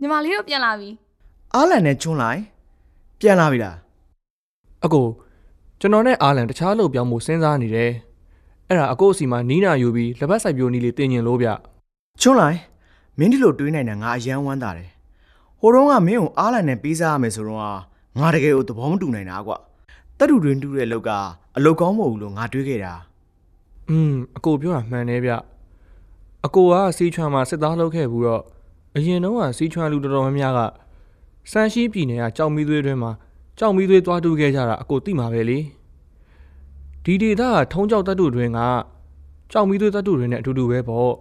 ညီမလေးတို့ပြန်လာပြီအားလန်နဲ့ချွန်းလိုက်ပြန်လာပြီလားအကိုကျွန်တော်နဲ့အာလန်တခြားလှုပ်ပြောင်းမှုစဉ်းစားနေတယ်အဲ့ဒါအကိုအစီမှာနီးနာယူပြီးလက်ပတ်ဆိုင်ပြိုနီးလေးတင်ကျင်လို့ဗျချွန်းလိုက်မင်းဒီလိုတွေးနိုင်တာငါအယမ်းဝမ်းသာတယ်ဟိုတုန်းကမင်းကိုအားလန်နဲ့ပေးစားရမယ်ဆိုတော့ငါတကယ်ကိုသဘောမတူနိုင်တာကွတက်တူတွင်တူတဲ့အလုပ်ကအလုပ်ကောင်းမဟုတ်ဘူးလို့ငါတွေးခဲ့တာอืมအကိုပြောတာမှန်တယ်ဗျအကိုကစီချွမ်မှာစစ်သားလုပ်ခဲ့ဘူးတော့ အရင်တော့ကစီချွမ်လူတော်တော်များများကစန်ရှိပြည်နယ်ကကြောင်မီသွေးတွင်းမှာကြောင်မီသွေးသွားတူခဲ့ကြတာအကိုသိမှာပဲလေဒီဒေသကထုံးကြောက်တပ်တူတွင်ကကြောင်မီသွေးတပ်တူတွင်နဲ့အတူတူပဲပေါ့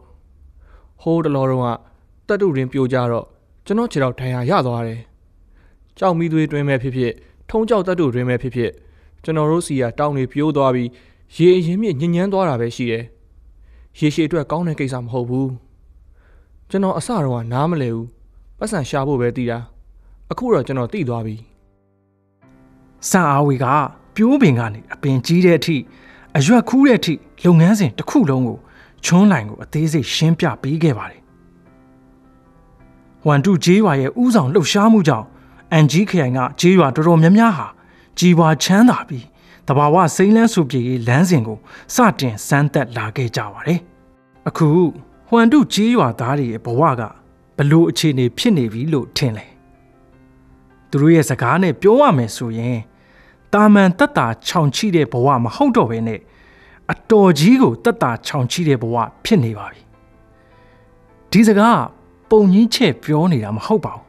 ဟိုးတလောတော့ကတပ်တူတွင်ပြိုကြတော့ကျွန်တော်ခြေတော့ဒဏ်ရာရသွားတယ်ကြောင်မီသွေးတွင်းမဲ့ဖြစ်ဖြစ်ထုံးကြောက်တပ်တူတွင်မဲ့ဖြစ်ဖြစ်ကျွန်တော်တို့စီကတောင်းနေပြိုးသွားပြီးရေအရင်မြင့်ညဉ့်ညမ်းသွားတာပဲရှိတယ်။ရေရှည်အတွက်ကောင်းတဲ့ကိစ္စမဟုတ်ဘူး။ ကျွန်တော်အစတော့ကနားမလဲဘူး။ပတ်စံရှာဖို့ပဲတည်တာ။အခုတော့ကျွန်တော်တည်သွားပြီစံအားဝေကပြိုးပင်ကနေအပင်ကြီးတဲ့အထိအရွက်ခူးတဲ့အထိလုပ်ငန်းစဉ်တစ်ခုလုံးကိုချွန်းလိုင်ကိုအသေးစိတ်ရှင်းပြပေးခဲ့ပါတယ်။ဝန်တုဂျေးရွာရဲ့ဥဆောင်လှုပ်ရှားမှုကြောင့်အန်ဂျီခရိုင်ကဂျေးရွာတော်တော်များများဟာကြီးပွားချမ်းသာပြီးတဘာဝစိမ့်လန်းစုပြေရေးလမ်းစဉ်ကိုစတင်စမ်းသက်လာခဲ့ကြပါတယ်။အခု ဟွမ်တုဂျေးရွာသားတွေရဲ့ဘဝကဘလို့အခြေအနေဖြစ်နေပြီလို့ထင်လဲ။သူတို့ရဲ့စကားနဲ့ပြောရမယ်ဆိုရင်တာမန်တက်တာခြောင်ချိတဲ့ဘဝမဟုတ်တော့ဘဲနဲ့အတော်ကြီးကိုတက်တာခြောင်ချိတဲ့ဘဝဖြစ်နေပါပြီ။ဒီစကားပုံကြီးချက်ပြောနေတာမဟုတ်ပါဘူး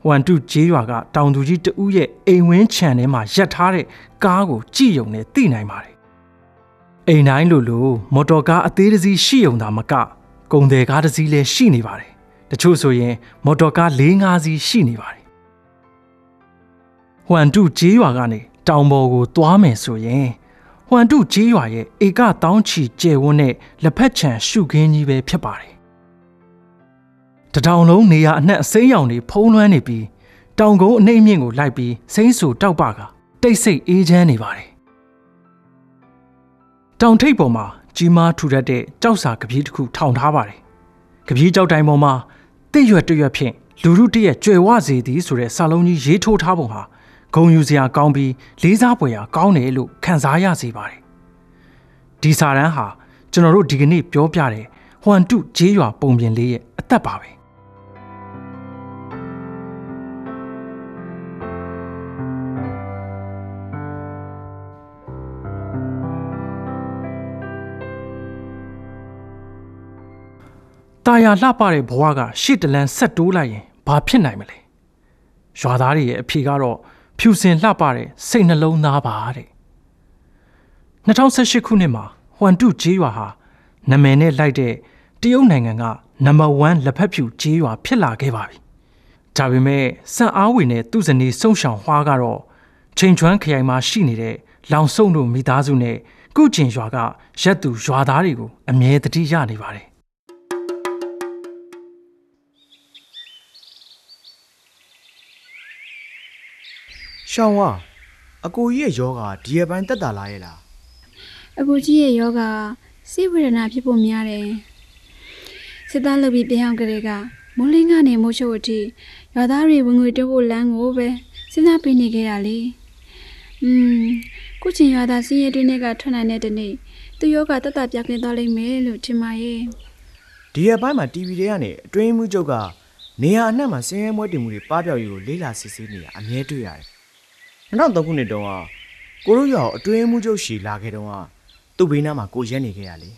။ဟွမ်တုဂျေးရွာကတောင်သူကြီးတဦးရဲ့အိမ်ဝင်းခြံထဲမှာရပ်ထားတဲ့ကားကိုကြည့်ယုံနဲ့သိနိုင်ပါတယ်။အိမ်တိုင်းလိုလိုမော်တော်ကားအသေးတစ်စီးရှိယုံတာမက ကုန်တယ်ကားတစ်စီးလည်းရှိနေပါတယ်။တချို့ဆိုရင် မော်တော်ကား၄၅စီးရှိနေပါတယ်။ဟွမ်တုဂျေးရွာကနေတောင်ပေါ်ကိုသွားမယ်ဆိုရင်ဟွမ်တုဂျေးရွာရဲ့ဧကတောင်းချီကျယ်ဝန်းတဲ့လက်ဖက်ခြံရှုခင်းကြီးပဲဖြစ်ပါတယ်။တထောင်လုံးနေရအနှက်အစိမ်းရောင်တွေဖုံးလွှမ်းနေပြီးတောင်ကုန်းအနှိမ့်မြင့်ကိုလိုက်ပြီးစိမ့်ဆူတောက်ပကတိတ်ဆိတ်အေးချမ်းနေပါတယ်။တောင်ထိပ်ပေါ်မှာ ကြီးမားထူထပ်တဲ့ကြောက်စာကပြေးတစ်ခုထောင်ထားပါတယ်။ကပြေးကြောက်တိုင်ပေါ်မှာတစ်ရွက်တစ်ရွက်ဖြင့်လူလူတရက်ကျွယ်ဝစေသည်ဆိုတဲ့စာလုံးကြီးရေးထိုးထားပုံဟာဂုံယူစရာကောင်းပြီးလေးစားဖွယ်ရာကောင်းတယ်လို့ခံစားရစေပါတယ်။ဒီစာတန်းဟာကျွန်တော်တို့ဒီကနေ့ပြောပြတဲ့ဟွမ်တုဂျေးရွာပုံပြင်လေးရဲ့အသက်ပါပဲ။ ตาယာလှပတဲ့ဘဝကရှေ့တလန်းဆက်တိုးလိုက်ရင်ဘာဖြစ်နိုင်မလဲရွာသားတွေရဲ့အဖြေကတော့ဖြူစင်လှပတဲ့စိတ်နှလုံးသားပါတဲ့2018ခုနှစ်မှာဟွမ်တုဂျေးရွာဟာနာမည်နဲ့လိုက်တဲ့တရုတ်နိုင်ငံကနံပါတ်1လက်ဖက်ဖြူဂျေးရွာဖြစ်လာခဲ့ပါပြီဒါပေမဲ့စံအားဝင်တဲ့သူ့ဇနီးစုံရှောင်ဟွားကတော့ချိန်ချွမ်းခရိုင်မှာရှိနေတဲ့လောင်စုံတို့မိသားစုနဲ့ကုကျင်ရွာကရက်သူရွာသားတွေကိုအမြဲတတိရနေပါတယ် ရှောင်းဝါအကိုကြီးရဲ့ယောဂဒီရက်ပိုင်းတက်တာလာရဲ့လားအကူကြီးရဲ့ယောဂစိတ်ဝေဒနာဖြစ်ဖို့များတယ်စစ်သားလုပ်ပြီးပြန်အောင်ကလေးကမိုးလင်းကနေမိုးချို့အထိရွာသားတွေဝင်ငွေတိုးဖို့လမ်းကိုပဲစဉ်းစားပေးနေခဲ့တာလေอืมကုချင်ရွာသားစင်းရဲတွင်းတွေကထွက်နိုင်တဲ့တနေ့သူယောဂတတ်တာပြကင်းသွားလိမ့်မယ်လို့ထင်ပါရဲ့ဒီရက်ပိုင်းမှာ TV တွေကနေအတွင်းမှုချုပ်ကနေရာအနှံ့မှာဆင်းရဲမွဲတင်မှုတွေပပျောက်ရေးကိုလေးလာစစ်ဆေးနေတာအမြဲတွေ့ရတယ် 2003ခုနှစ်တုန်းကကိုတို့ရွာကိုအတွင်းမှုချုပ်ရှီလာခဲ့တုန်းကသူ့ဘေးနားမှာကိုရက်နေခဲ့ရလေ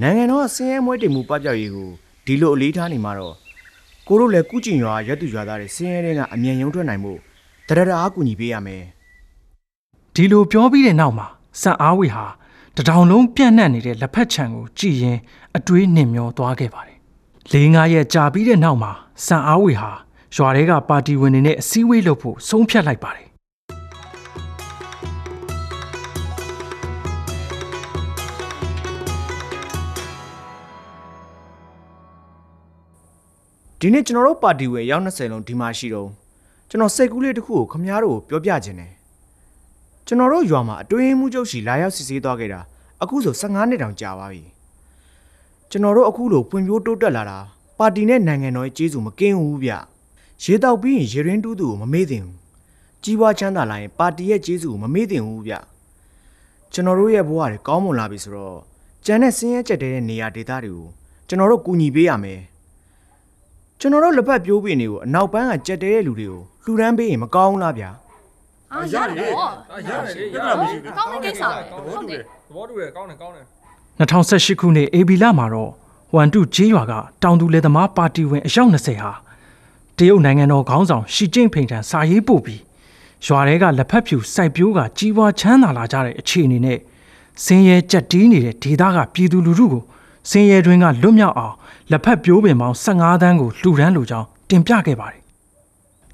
နိုင်ငံတော်ကဆင်းရဲမွဲတင်မှုပပျောက်ရေးကိုဒီလိုအလေးထားနေမှာတော့ကိုတို့လည်းကုကျင်ရွာရက်သူရွာသားတွေဆင်းရဲတဲ့ကအမြန်ရုံထွက်နိုင်မှုတရတအားကူညီပေးရမယ်ဒီလိုပြောပြီးတဲ့နောက်မှာစံအားဝေဟာတထောင်လုံးပြန့်နှံ့နေတဲ့လက်ဖက်ခြံကိုကြည်ရင်အတွေးနှင်မျောသွားခဲ့ပါတယ်။လေးငါးရက်ကြာပြီးတဲ့နောက်မှာစံအားဝေဟာရွာထဲကပါတီဝင်တွေနဲ့အစည်းအဝေးလုပ်ဖို့ဆုံးဖြတ်လိုက်ပါတယ် ဒီနေ့ကျွန်တော်တို့ပါတီဝင်ရောက်20လုံးဒီမှာရှိတော့ကျွန်တော်စိတ်ကူးလေးတစ်ခုကိုခမားတို့ကိုပြောပြခြင်းတယ်ကျွန်တော်တို့ရွာမှာအတွင်းမှုချုပ်ရှိလာရောက်စစ်ဆေးသွားခဲ့တာအခုဆို15နှစ်တောင်ကြာပါပြီကျွန်တော်တို့အခုလိုဖွံ့ဖြိုးတိုးတက်လာတာပါတီနဲ့နိုင်ငံတော်ရဲ့ကျေးဇူးမကင်းဘူးဗျရေတောက်ပြီးရင်ရေရင်းတူးသူကိုမမေ့သင့်ဘူးကြီးပွားချမ်းသာလာရင်ပါတီရဲ့ကျေးဇူးကိုမမေ့သင့်ဘူးဗျကျွန်တော်တို့ရဲ့ဘဝတွေကောင်းမွန်လာပြီဆိုတော့ကျန်တဲ့စင်းရဲကြက်တဲတဲ့နေရာဒေသတွေကိုကျွန်တော်တို့ကူညီပေးရမယ် ကျွန်တော်တို့လက်ဖက်ပြိုးပင်တွေကိုအနောက်ပန်းကကြက်တဲတဲ့လူတွေကိုလှူဒန်းပေးရင်မကောင်းဘူးလားဗျာအာရတယ်ပေါ့ရတယ်လေပြဿနာမရှိဘူးကောင်းတဲ့ကိစ္စပဲဟုတ်တယ်သဘောတူတယ်ကောင်းတယ်ကောင်းတယ်2018ခုနှစ်အေဘီလမှာတော့ဝမ်တုဂျေးရွာကတောင်သူလယ်သမားပါတီဝင်အယောက်20ဟာတရုတ်နိုင်ငံတော်ခေါင်းဆောင်ရှီကျင့်ဖိန်ထံစာရေးပို့ပြီးရွာတွေကလက်ဖက်ဖြူစိုက်ပျိုးကကြီးပွားချမ်းသာလာကြတဲ့အခြေအနေနဲ့စင်းရဲကြက်တီးနေတဲ့ဒေသကပြည်သူလူထုကို စင်းရဲတွင်ကလွတ်မြောက်အောင်လက်ဖက်ပြိုးပင်ပေါင်း15တန်းကိုလှူဒန်းလိုကြောင်းတင်ပြခဲ့ပါတယ်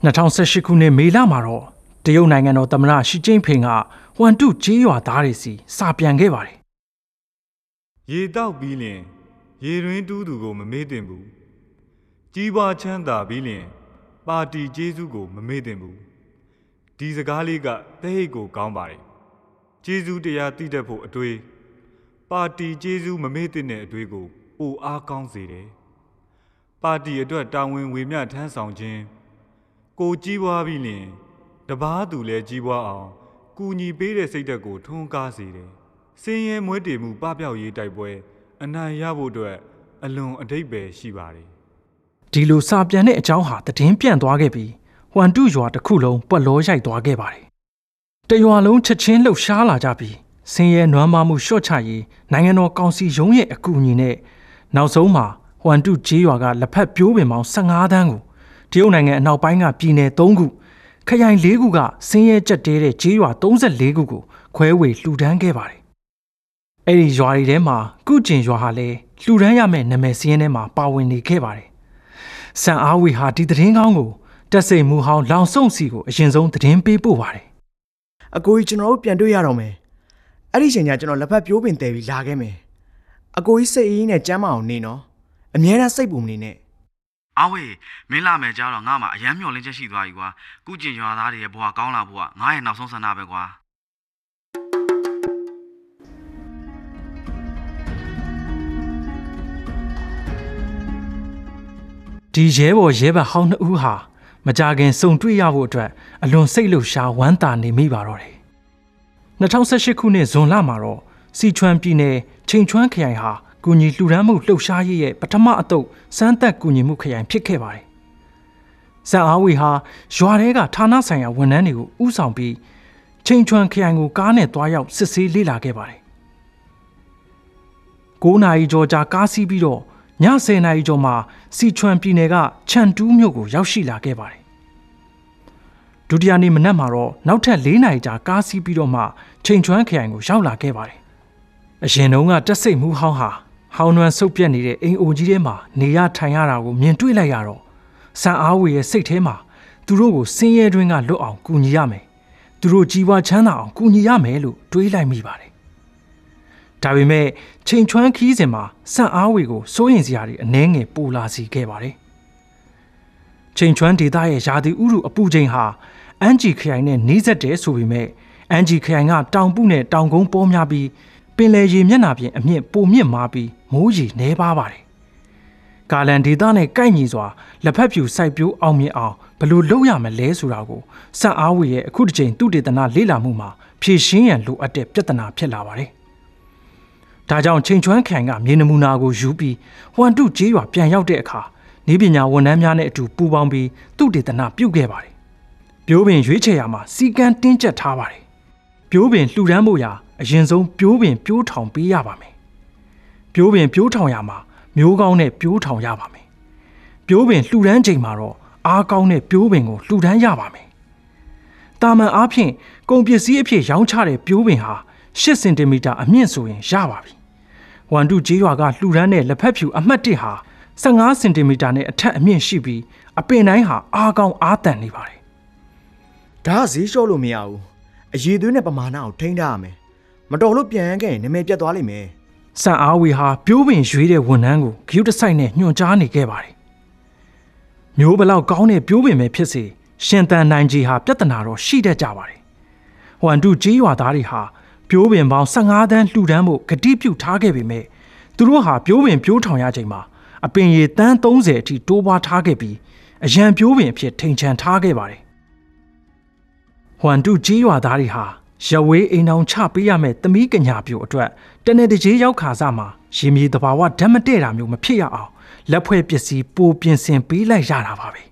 2018ခုနှစ်မေလမှာတော့တရုတ်နိုင်ငံတော်သမ္မတရှီကျင့်ဖိန်ကဝမ်တုဂျေးရွာသားတွေစီစာပြန်ခဲ့ပါတယ်ရေတောက်ပြီးလင်ရေရင်းတူးသူကိုမမေ့တင်ဘူးကြီးပွားချမ်းသာပြီးလင်ပါတီကျေးဇူးကိုမမေ့တင်ဘူးဒီစကားလေးကတဟိတ်ကိုကောင်းပါတယ်ကျေးဇူးတရားသိတတ်ဖို့အတွေ့ ပါတီကျေးဇူးမမေ့တင်တဲ့အတွေ့ကိုပိုအားကောင်းစေတယ်ပါတီအတွက်တာဝန်ဝေမျှထမ်းဆောင်ခြင်းကိုကြီးပွားပြီးလင်တပားသူလည်းကြီးပွားအောင်ကူညီပေးတဲ့စိတ်ဓာတ်ကိုထွန်းကားစေတယ်စင်းရဲမွေးတည်မှုပပျောက်ရေးတိုက်ပွဲအနိုင်ရဖို့အတွက်အလွန်အတိတ်ပဲရှိပါတယ်ဒီလိုစာပြန်တဲ့အကြောင်းဟာတည်င်းပြန့်သွားခဲ့ပြီးဟွမ်တုရွာတစ်ခုလုံးပွက်လောရိုက်သွားခဲ့ပါတယ်။တရွာလုံးချက်ချင်းလှုပ်ရှားလာကြပြီး ဆင်းရဲနွမ်းပါမှုလျှော့ချရေးနိုင်ငံတော်ကောင်စီရုံးရဲ့အကူအညီနဲ့နောက်ဆုံးမှာဟွမ်တုဂျေးရွာကလက်ဖက်ပြိုးပင်ပေါင်း15တန်းကိုတရုတ်နိုင်ငံအနောက်ပိုင်းကပြည်နယ်3ခုခရိုင်4ခုကဆင်းရဲကြက်တဲတဲ့ဂျေးရွာ34ခုကိုခွဲဝေလှူဒန်းခဲ့ပါတယ်။အဲ့ဒီရွာတွေထဲမှာကုကျင်ရွာဟာလည်းလှူဒန်းရမယ့်နာမည်စည်းရင်းထဲမှာပါဝင်နေခဲ့ပါတယ်။စံအားဝေဟာဒီသတင်းကောင်းကိုတက်စိန်မူဟောင်းလောင်ဆုံစီကိုအရင်ဆုံးသတင်းပေးပို့ပါတယ်အကိုကြီးကျွန်တော်တို့ပြန်တွေ့ရတော့မယ် အဲ့ဒီချိန်ကျကျွန်တော်လက်ဖက်ပြိုးပင်တဲပြီးလာခဲ့မယ်အကိုကြီးစိတ်အေးနဲ့ကြမ်းမအောင်နေနော်အမြဲတမ်းစိတ်ပူမနေနဲ့အားဝေးမင်းလာမယ်ကြားတော့ငါမှအယမ်းမျော်လင့်ချက်ရှိသွားပြီကွာကုကျင်ရွာသားတွေရဲ့ဘဝကောင်းလာဖို့ကငါရဲ့နောက်ဆုံးဆန္ဒပဲကွာဒီရဲဘော်ရဲဘက်ဟောင်းနှစ်ဦးဟာမကြခင်စုံတွေ့ရဖို့အတွက်အလွန်စိတ်လှုပ်ရှားဝမ်းသာနေမိပါတော့တယ် 2018ခုနှစ်ဇွန်လမှာတော့စီချွမ်ပြည်နယ်ချိန်ချွမ်ခရိုင်ဟာကူညီလှူဒန်းမှုလှုပ်ရှားရေးရဲ့ပထမအသုတ်စမ်းသပ်ကူညီမှုခရိုင်ဖြစ်ခဲ့ပါတယ်ဇန်အားဝေဟာရွာထဲကဌာနဆိုင်ရာဝန်ထမ်းတွေကိုဥဆောင်ပြီးချိန်ချွမ်ခရိုင်ကိုကားနဲ့တွားရောက်စစ်ဆေးလေ့လာခဲ့ပါတယ်9နာရီကျော်ကြာကားစီးပြီးတော့ည10နာရီကျော်မှာစီချွမ်ပြည်နယ်ကချန်တူးမြို့ကိုရောက်ရှိလာခဲ့ပါတယ် ဒုတိယနေ့မနက်မှာတော့နောက်ထပ်4နာရီကြာကားစီးပြီးတော့မှချိန်ချွမ်ခရိုင်ကိုရောက်လာခဲ့ပါတယ်အရင်တုန်းကတက်စိတ်မှုဟောင်းဟာဟောင်းနွမ်းဆုပ်ပြက်နေတဲ့အိမ်အိုကြီးထဲမှာနေရထိုင်ရတာကိုမြင်တွေ့လိုက်ရတော့စံအားဝေရဲ့စိတ်ထဲမှာသူတို့ကိုဆင်းရဲတွင်းကလွတ်အောင်ကူညီရမယ်သူတို့ကြီးပွားချမ်းသာအောင်ကူညီရမယ်လို့တွေးလိုက်မိပါတယ်ဒါပေမဲ့ချိန်ချွမ်းခီးစဉ်မှာစံအားဝေကိုစိုးရင်စရာတွေအနှဲငယ်ပူလာစီခဲ့ပါတယ်ချိန်ချွမ်းဒေသရဲ့ယာတီဥရုအပူချိန်ဟာ အန်ဂျီခရိုင်နဲ့နှီးဆက်တယ်ဆိုပေမဲ့အန်ဂျီခရိုင်ကတောင်ပုနဲ့တောင်ကုန်းပေါ်များပြီးပင်လယ်ရေမျက်နှာပြင်အမြင့်ပိုမြင့်မာပြီးမိုးရေနှဲပါပါတယ်။ကာလန်ဒေသနဲ့ကိုက်ညီစွာလက်ဖက်ဖြူစိုက်ပျိုးအောင်မြင်အောင်ဘယ်လို့လုပ်ရမလဲဆိုတာကိုစံအားဝေရဲ့အခုတစ်ချိန်သူတေသနာလေ့လာမှုမှာဖြည့်ရှင်းရန်လိုအပ်တဲ့ပြဿနာဖြစ်လာပါတယ်။ဒါကြောင့်ချိန်ချွမ်းခိုင်ကမြေနမူနာကိုယူပြီးဟွမ်တုကျေးရွာပြန်ရောက်တဲ့အခါနေပညာဝန်ထမ်းများနဲ့အတူပူးပေါင်းပြီးသူတေသနာပြုတ်ခဲ့ပါတယ်။ ပြိုးပင်ရွေးချယ်ရာမှာစီကံတင်းကျပ်ထားပါတယ်။ပြိုးပင်လှူဒန်းဖို့ရာအရင်ဆုံးပြိုးပင်ပြိုးထောင်ပေးရပါမယ်။ပြိုးပင်ပြိုးထောင်ရမှာမျိုးကောင်းနဲ့ပြိုးထောင်ရပါမယ်။ပြိုးပင်လှူဒန်းချိန်မှာတော့အားကောင်းတဲ့ပြိုးပင်ကိုလှူဒန်းရပါမယ်။တာမန်အားဖြင့်ကုန်ပစ္စည်းအဖြစ်ရောင်းချတဲ့ပြိုးပင်ဟာ8စင်တီမီတာအမြင့်ဆိုရင်ရပါပြီ။ဝမ်တုကျေးရွာကလှူဒန်းတဲ့လက်ဖက်ဖြူအမှတ်1ဟာ15စင်တီမီတာနဲ့အထက်အမြင့်ရှိပြီးအပင်တိုင်းဟာအားကောင်းအားတန်နေပါတယ် ဒါကဈေးလျှော့လို့မရဘူးအရေးသွေးနဲ့ပမာဏကိုထိန်းထားရမယ်မတော်လို့ပြန်ရခဲ့ရင်နာမည်ပြတ်သွားလိမ့်မယ်။စံအားဝေဟာပြိုးပင်ရွေးတဲ့ဝန်ထမ်းကိုဂရုတစိုက်နဲ့ညွှန်ကြားနေခဲ့ပါတယ်။မျိုးဘလောက်ကောင်းတဲ့ပြိုးပင်ပဲဖြစ်စေရှင်တန်နိုင်ကြီးဟာပြဿနာတော့ရှိတတ်ကြပါတယ်။ဟွမ်တုကျေးရွာသားတွေဟာပြိုးပင်ပေါင်း15တန်းလှူဒန်းဖို့ဂတိပြုထားခဲ့ပေမဲ့သူတို့ဟာပြိုးပင်ပြိုးထောင်ရချိန်မှာအပင်ရည်တန်း30အထိတိုးပွားထားခဲ့ပြီးအရန်ပြိုးပင်အဖြစ်ထိန်ချန်ထားခဲ့ပါတယ်။ ဟွမ်တုကြီးရွာသားတွေဟာရဝေးအိမ်အောင်ချပေးရမယ့်သမီးကညာပြိုအတွက်တနေ့တကြေးရောက်ခါစားမှာရေမြေတဘာဝဓာတ်မတည့်တာမျိုးမဖြစ်ရအောင်လက်ဖွဲ့ပစ္စည်းပိုပြင်ဆင်ပေးလိုက်ရတာပါပဲ။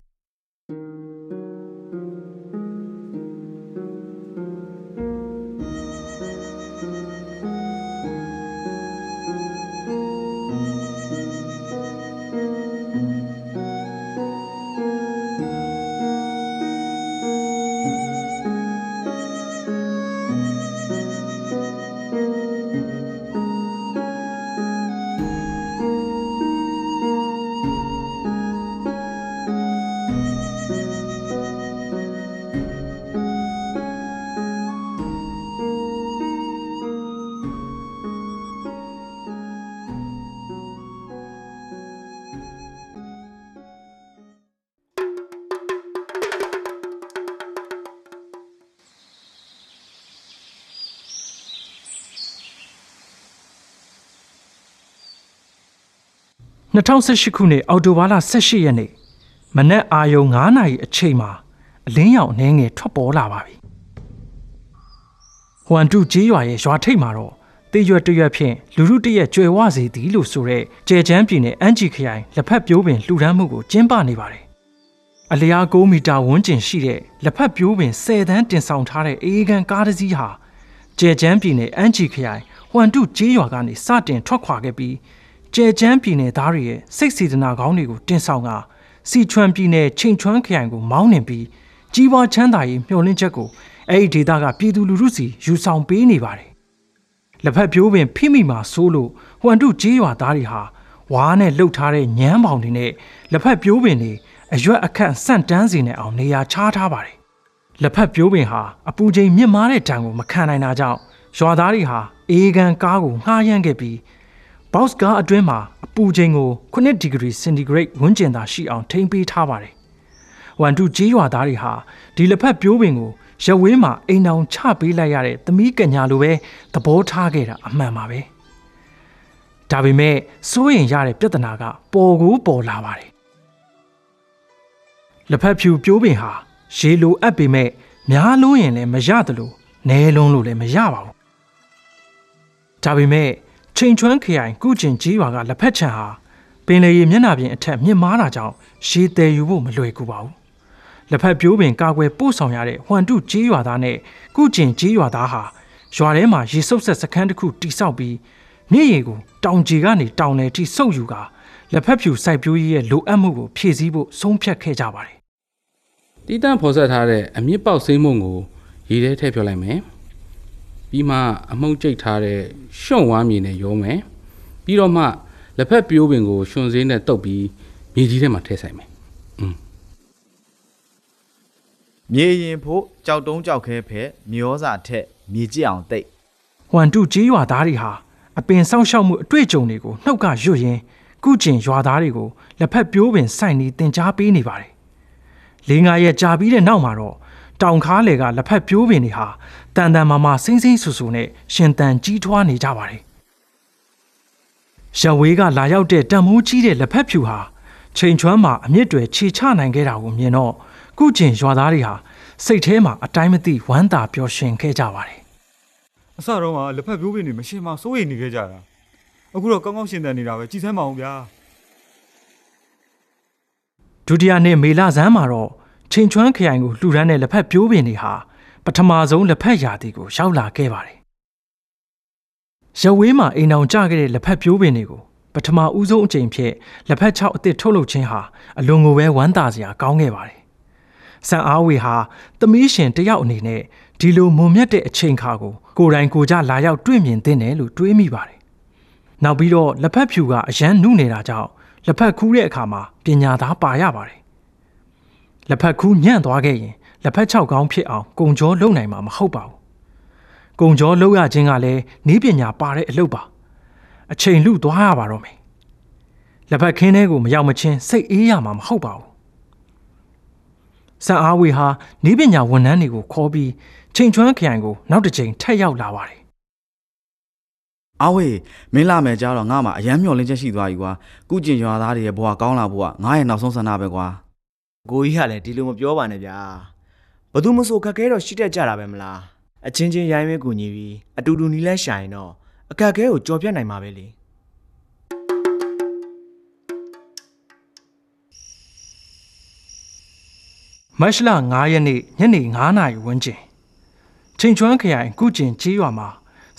2018ခုနှစ်အောက်တိုဘာလ18ရက်နေ့မနက်အာယုံ9နာရီအချိန်မှာအလင်းရောင်အနှဲငယ်ထွက်ပေါ်လာပါပြီ။ဟွမ်တုကျေးရွာရဲ့ရွာထိပ်မှာတော့တေးရွက်တရွက်ဖြင့်လူလူတရက်ကျွယ်ဝစေသည်လို့ဆိုတဲ့ကျဲချမ်းပြည်နယ်အန်ဂျီခရိုင်လက်ဖက်ပြိုးပင်လှူဒန်းမှုကိုကျင်းပနေပါတယ်။အလျား9မီတာဝန်းကျင်ရှိတဲ့လက်ဖက်ပြိုးပင်10တန်းတင်ဆောင်ထားတဲ့အေးကန်ကားတစ်စီးဟာကျဲချမ်းပြည်နယ်အန်ဂျီခရိုင်ဟွမ်တုကျေးရွာကနေစတင်ထွက်ခွာခဲ့ပြီး ကျဲချမ်းပြည်နယ်သားတွေရဲ့စိတ်စေတနာကောင်းတွေကိုတင်ဆောင်ကစီချွမ်ပြည်နယ်ချိန်ချွမ်းခရိုင်ကိုမောင်းနှင်ပြီးကြီးပွားချမ်းသာရေးမျှော်လင့်ချက်ကိုအဲ့ဒီဒေသကပြည်သူလူထုစီယူဆောင်ပေးနေပါတယ်။လက်ဖက်ပြိုးပင်ဖိမိမှာစိုးလို့ဟွမ်တုကျေးရွာသားတွေဟာဝါးနဲ့လှုပ်ထားတဲ့ညမ်းပေါင်တွေနဲ့လက်ဖက်ပြိုးပင်တွေအရွက်အခန့်ဆန့်တန်းစီနေအောင်နေရာချထားပါတယ်။လက်ဖက်ပြိုးပင်ဟာအပူချိန်မြင့်မားတဲ့တံကိုမခံနိုင်တာကြောင့်ရွာသားတွေဟာအေးကန်ကားကိုငှားရမ်းခဲ့ပြီး ဘောက်စ်ကားအတွင်းမှာအပူချိန်ကို9ဒီဂရီစင်တီဂရိတ်ဝန်းကျင်သာရှိအောင်ထိန်းပေးထားပါတယ်။ဝန်တုကြီးရွာသားတွေဟာဒီလက်ဖက်ပြိုးပင်ကိုရဝေးမှာအိမ်အောင်ချပေးလိုက်ရတဲ့သမီးကညာလိုပဲသဘောထားခဲ့တာအမှန်ပါပဲ။ဒါပေမဲ့စိုးရင်ရတဲ့ပြဿနာကပေါ်ကိုပေါ်လာပါတယ်။လက်ဖက်ဖြူပြိုးပင်ဟာရေလိုအပ်ပေမဲ့များလုံးရင်လည်းမရတယ်လို့နဲလုံးလို့လည်းမရပါဘူး။ဒါပေမဲ့ ချိန်ချွမ်းခရိုင်ကုကျင်ကြီးရွာကလက်ဖက်ချံဟာပင်လေရီမျက်နှာပြင်အထက်မြင့်မားတာကြောင့်ရေတည်ယူဖို့မလွယ်ကူပါဘူးလက်ဖက်ပြိုးပင်ကာကွယ်ပို့ဆောင်ရတဲ့ဟွမ်တုကြီးရွာသားနဲ့ကုကျင်ကြီးရွာသားဟာရွာထဲမှာရေစုပ်ဆက်စခန်းတစ်ခုတိစောက်ပြီးမြစ်ရေကိုတောင်ကြီးကနေတောင်လေထိစုပ်ယူကာလက်ဖက်ဖြူစိုက်ပျိုးရေးရဲ့လိုအပ်မှုကိုဖြည့်ဆည်းဖို့ဆုံးဖြတ်ခဲ့ကြပါတယ်တီးတန့်ဖော်ဆက်ထားတဲ့အမြင့်ပေါက်စိမ့်မုံကိုရေထဲထည့်ဖြောလိုက်မယ် ပြီးမှအမှုန့်ကျိတ်ထားတဲ့ရှုံဝါးမြေနဲ့ရောမယ်ပြီးတော့မှလက်ဖက်ပြိုးပင်ကိုရှင်စည်းနဲ့တုပ်ပြီးမြေကြီးထဲမှာထည့်ဆိုင်မယ်မြေရင်ဖို့ကြောက်တုံးကြောက်ခဲဖဲမျောစာထက်မြေကြည့်အောင်တိတ်ဟွမ်တုကြီးရွာသားတွေဟာအပင်ဆောက်ရှောက်မှုအတွေ့အကြုံတွေကိုနှုတ်ကရွတ်ရင်းကုကျင်ရွာသားတွေကိုလက်ဖက်ပြိုးပင်စိုက်နေတင် जा ပေးနေပါတယ်။လေးငါရဲ့ကြာပြီးတဲ့နောက်မှာတော့ တောင်ခါလေကလက်ဖက်ပြိုးပင်တွေဟာတန်တန်မာမာစိမ့်စိမ့်ဆူဆူနဲ့ရှင်တန်ကြီးထွားနေကြပါတယ်။ရဝေးကလာရောက်တဲ့တံမိုးကြီးတဲ့လက်ဖက်ဖြူဟာချိန်ချွမ်းမှာအမြင့်တွေခြေချနိုင်ခဲ့တာကိုမြင်တော့ကုကျင်ရွာသားတွေဟာစိတ်ထဲမှာအတိုင်းမသိဝမ်းသာပျော်ရွှင်ခဲ့ကြပါတယ်အစတော့ကလက်ဖက်ပြိုးပင်တွေမရှင်မစိုးရိမ်နေခဲ့ကြတာအခုတော့ကောင်းကောင်းရှင်သန်နေတာပဲကြည်စမ်းမအောင်ဗျာဒုတိယနှစ်မေလဆန်းမှာတော့ ချိန်ချွမ်းခရိုင်ကိုလှူဒန်းတဲ့လက်ဖက်ပြိုးပင်တွေဟာပထမဆုံးလက်ဖက်ရာသီကိုရောက်လာခဲ့ပါတယ်။ရဝေးမှာအိမ်အောင်ကျခဲ့တဲ့လက်ဖက်ပြိုးပင်တွေကိုပထမဦးဆုံးအကြိမ်ဖြစ်လက်ဖက်ချောက်အစ်စ်ထုတ်လုပ်ခြင်းဟာအလွန်ကိုပဲဝမ်းသာစရာကောင်းခဲ့ပါတယ်။ဆန်အားဝေဟာသမီးရှင်တယောက်အနေနဲ့ဒီလိုမုံမြတ်တဲ့အချိန်ခါကိုကိုယ်တိုင်ကိုယ်ကြလာရောက်တွေ့မြင်သင့်တယ်လို့တွေးမိပါတယ်။နောက်ပြီးတော့လက်ဖက်ဖြူကအရန်နုနေတာကြောင့်လက်ဖက်ခူးတဲ့အခါမှာပညာသားပါရပါတယ်။ လက်ဖက်ခူးညံ့သွားခဲ့ရင်လက်ဖက်ချောက်ကောင်းဖြစ်အောင်ကုံကြောလုံနိုင်မှာမဟုတ်ပါဘူး။ကုံကြောလုံရခြင်းကလည်းနည်းပညာပါတဲ့အလုပ်ပါ။အချိန်လူသွားရပါတော့မယ်။လက်ဖက်ခင်းထဲကိုမရောက်မချင်းစိတ်အေးရမှာမဟုတ်ပါဘူး။ဆန်အားဝေဟာနည်းပညာဝန်ထမ်းတွေကိုခေါ်ပြီးချိန်ချွမ်းခရိုင်ကိုနောက်တစ်ချိန်ထပ်ရောက်လာပါတယ်အားဝေးမင်းလာမယ်ကြတော့ငါမှအယမ်းမျောလင်းချက်ရှိသွားပြီကွာကုကျင်ရွာသားတွေရဲ့ဘဝကောင်းလာဖို့ကငါရဲ့နောက်ဆုံးဆန္ဒပဲကွာ ကိုကြီးကလည်းဒီလိုမပြောပါနဲ့ဗျာဘသူမဆိုခက်ခဲတော့ရှိတတ်ကြတာပဲမလားအချင်းချင်းရိုင်းမဲကူညီပြီးအတူတူနီးလဲရှာရင်တော့အခက်ခဲကိုကြော်ပြတ်နိုင်မှာပဲလေမတ်လ9ရက်နေ့ညနေ9နာရီဝန်းကျင်ချိန်ချွမ်းခရိုင်ကုကျင်ကြီးရွာမှာ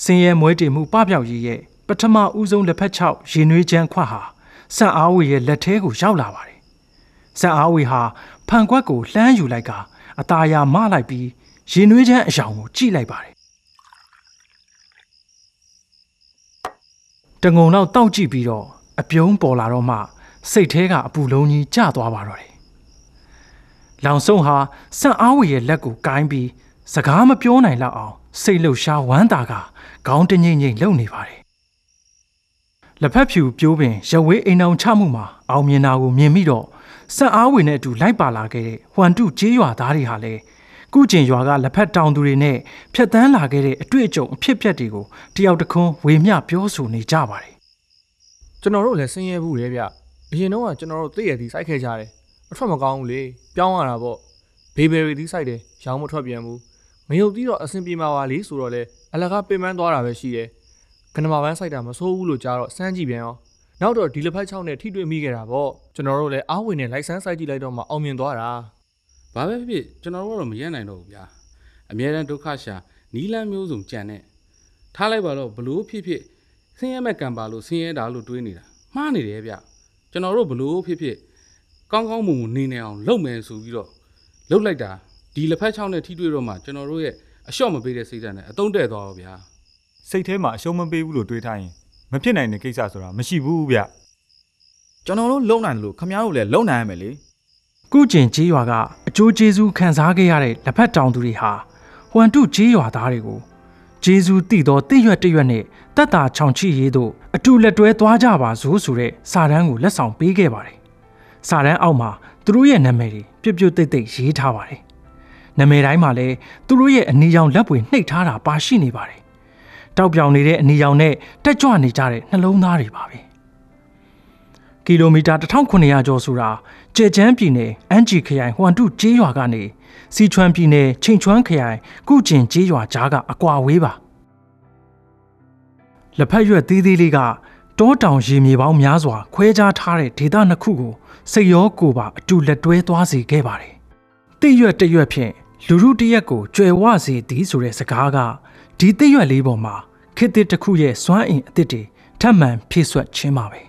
စင်ရဲမွဲတေမှုပပျောက်ရေးရဲ့ပထမဦးဆုံးလက်ဖက်6ရေနွေးချမ်းခွက်ဟာစံအားဝေရဲ့လက်ထဲကိုရောက်လာပါတယ် စံအားဝေဟာဖန်ခွက်ကိုလှမ်းယူလိုက်ကအตาရမလိုက်ပြီးရေနွေးချမ်းအယောင်ကိုကြည့်လိုက်ပါတယ်တငုံတော့တောက်ကြည့်ပြီးတော့အပြုံးပေါ်လာတော့မှစိတ်ထဲကအပူလုံးကြီးကျသွားပါတော့တယ်လောင်ဆုံးဟာစံအားဝေရဲ့လက်ကိုကိုင်းပြီးစကားမပြောနိုင်လောက်အောင်စိတ်လှုပ်ရှားဝမ်းသာကခေါင်းတငိမ့်ငိမ့်လှုပ်နေပါတယ်လက်ဖက်ဖြူပြိုးပင်ရဝေးအိမ်အောင်ချမှုမှာအောင်မြင်တာကိုမြင်ပြီးတော့ စံအားဝေနဲ့အတူလိုက်ပါလာခဲ့တဲ့ဟွမ်တုကျေးရွာသားတွေဟာလည်းကုကျင်ရွာကလက်ဖက်တောင်သူတွေနဲ့ဖြတ်တန်းလာခဲ့တဲ့အတွေ့အကြုံအဖြစ်အပျက်တွေကိုတယောက်တစ်ခွန်းဝေမျှပြောဆိုနေကြပါတယ်ကျွန်တော်တို့လည်းဆင်းရဲဘူးလေဗျအရင်တော့ကကျွန်တော်တို့သိရသည်စိုက်ခဲ့ကြတယ်အထွက်မကောင်းဘူးလေပြောင်းရတာပေါ့ဘေဘယ်ရီသည်စိုက်တယ်ရောင်းမထွက်ပြန်ဘူးမယုတ်ပြီးတော့အဆင်ပြေမှာပါလေဆိုတော့လေအလကားပင်ပန်းသွားတာပဲရှိတယ်ကနမပန်းစိုက်တာမဆိုးဘူးလို့ကြားတော့စမ်းကြည့်ပြန်ရော နောက်တော့ဒီလက်ဖက်ချောင်းနဲ့ထိတွေ့မိခဲ့တာပေါ့ကျွန်တော်တို့လည်းအားဝင်နဲ့လိုက်ဆန်းစိုက်ကြည့်လိုက်တော့မှအောင်မြင်သွားတာဘာပဲဖြစ်ဖြစ်ကျွန်တော်တို့ကတော့မရက်နိုင်တော့ဘူးဗျာအများတန်းဒုက္ခရှာနီးလန်းမျိုးစုံကြံတဲ့ထားလိုက်ပါတော့ဘလို့ဖြစ်ဖြစ်ဆင်းရဲမဲ့ကံပါလို့ဆင်းရဲတာလို့တွေးနေတာမှားနေတယ်ဗျကျွန်တော်တို့ဘလို့ဖြစ်ဖြစ်ကောင်းကောင်းမွန်မွန်နေနေအောင်လုပ်မယ်ဆိုပြီးတော့လုပ်လိုက်တာဒီလက်ဖက်ချောင်းနဲ့ထိတွေ့တော့မှကျွန်တော်တို့ရဲ့အလျှော့မပေးတဲ့စိတ်ဓာတ်နဲ့အတုံးတဲ့သွားတော့ဗျာစိတ်ထဲမှာအရှုံးမပေးဘူးလို့တွေးထားရင် မဖြစ်နိုင်တဲ့ကိစ္စဆိုတာမရှိဘူးဗျကျွန်တော်တို့လုံနိုင်တယ်လို့ခမ ्या တို့လည်းလုံနိုင်ရမယ်လေကုကျင်ကျေးရွာကအကျိုးကျေးဇူးခံစားခဲ့ရတဲ့လက်ဖက်တောင်သူတွေဟာဟွမ်တုကျေးရွာသားတွေကိုကျေးဇူးတည်သောတည့်ရွက်တည့်ရွက်နဲ့တက်တာချောင်ချီရေးတို့အတူလက်တွဲသွားကြပါစို့ဆိုတဲ့စာတမ်းကိုလက်ဆောင်ပေးခဲ့ပါတယ်။စာတမ်းအောက်မှာသူတို့ရဲ့နာမည်တွေပြွတ်ပြွတ်တိတ်တိတ်ရေးထားပါတယ်။နာမည်တိုင်းမှာလည်းသူတို့ရဲ့အနီရောင်လက်ပွေနှိပ်ထားတာပါရှိနေပါတယ်။ တောက်ပြောင်နေတဲ့အနီရောင်နဲ့တက်ကြွနေကြတဲ့နှလုံးသားတွေပါပဲ။ကီလိုမီတာ1900ကျော်ဆိုတာကြဲချမ်းပြည်နယ်အန်ဂျီခရိုင်ဟွမ်တုကျေးရွာကနေစီချွမ်ပြည်နယ်ချိန်ချွမ်ခရိုင်ကုကျင်ကျေးရွာကြားကအကွာဝေးပါလက်ဖက်ရွက်သေးသေးလေးကတောတောင်ရေမြေပေါင်းများစွာခွဲခြားထားတဲ့ဒေသနှစ်ခုကိုစိတ်ရောကိုယ်ပါအတူလက်တွဲသွားစေခဲ့ပါတယ်တိရွက်တရွက်ဖြင့်လူရုတရက်ကိုကြွယ်ဝစေသည်ဆိုတဲ့စကားကဒီတိရွက်လေးပေါ်မှာ ခေတ်သစ်တစ်ခုရဲ့စွမ်းအင်အသစ်တွေထပ်မံဖြည့်ဆွတ်ခြင်းပါပဲ